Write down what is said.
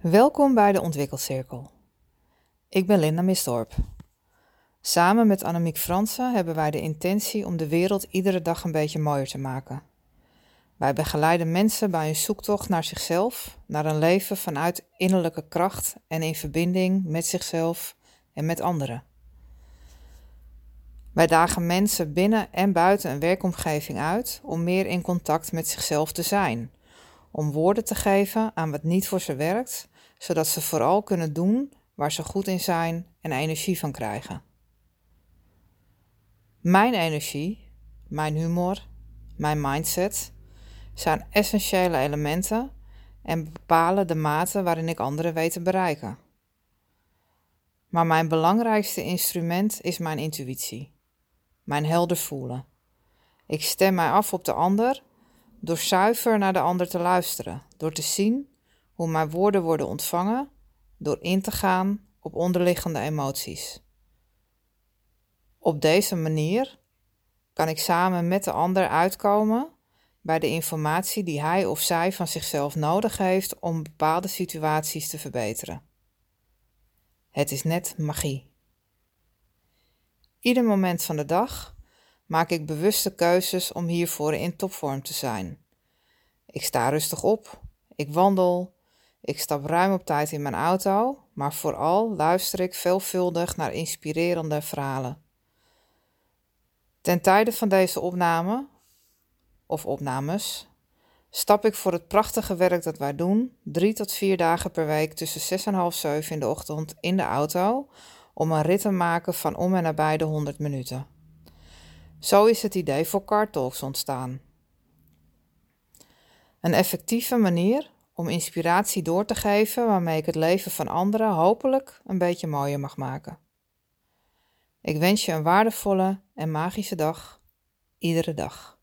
Welkom bij de Ontwikkelcirkel. Ik ben Linda Misdorp. Samen met Annemiek Fransen hebben wij de intentie om de wereld iedere dag een beetje mooier te maken. Wij begeleiden mensen bij een zoektocht naar zichzelf, naar een leven vanuit innerlijke kracht en in verbinding met zichzelf en met anderen. Wij dagen mensen binnen en buiten een werkomgeving uit om meer in contact met zichzelf te zijn, om woorden te geven aan wat niet voor ze werkt, zodat ze vooral kunnen doen waar ze goed in zijn en energie van krijgen. Mijn energie, mijn humor, mijn mindset zijn essentiële elementen en bepalen de mate waarin ik anderen weet te bereiken. Maar mijn belangrijkste instrument is mijn intuïtie, mijn helder voelen. Ik stem mij af op de ander door zuiver naar de ander te luisteren, door te zien hoe mijn woorden worden ontvangen, door in te gaan op onderliggende emoties. Op deze manier kan ik samen met de ander uitkomen bij de informatie die hij of zij van zichzelf nodig heeft om bepaalde situaties te verbeteren. Het is net magie. Ieder moment van de dag maak ik bewuste keuzes om hiervoor in topvorm te zijn. Ik sta rustig op, ik wandel, ik stap ruim op tijd in mijn auto, maar vooral luister ik veelvuldig naar inspirerende verhalen. Ten tijde van deze opname, of opnames, stap ik voor het prachtige werk dat wij doen, drie tot vier dagen per week tussen zes en half zeven in de ochtend in de auto, om een rit te maken van om en nabij de 100 minuten. Zo is het idee voor Car ontstaan. Een effectieve manier om inspiratie door te geven waarmee ik het leven van anderen hopelijk een beetje mooier mag maken. Ik wens je een waardevolle en magische dag, iedere dag.